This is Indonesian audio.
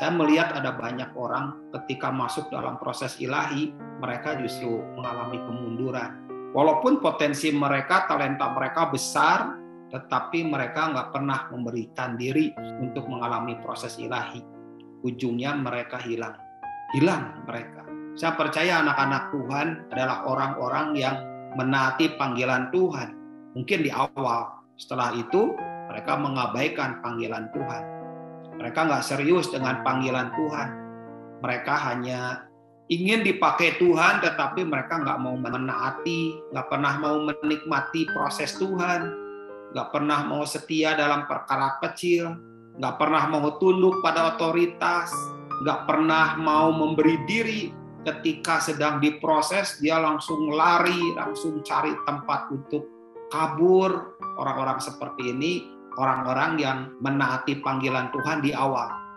Saya melihat ada banyak orang ketika masuk dalam proses ilahi, mereka justru mengalami kemunduran. Walaupun potensi mereka, talenta mereka besar, tetapi mereka nggak pernah memberikan diri untuk mengalami proses ilahi. Ujungnya mereka hilang. Hilang mereka. Saya percaya anak-anak Tuhan adalah orang-orang yang menaati panggilan Tuhan. Mungkin di awal, setelah itu mereka mengabaikan panggilan Tuhan. Mereka nggak serius dengan panggilan Tuhan. Mereka hanya ingin dipakai Tuhan, tetapi mereka nggak mau menaati, nggak pernah mau menikmati proses Tuhan, nggak pernah mau setia dalam perkara kecil, nggak pernah mau tunduk pada otoritas, nggak pernah mau memberi diri ketika sedang diproses, dia langsung lari, langsung cari tempat untuk kabur. Orang-orang seperti ini orang-orang yang menaati panggilan Tuhan di awal.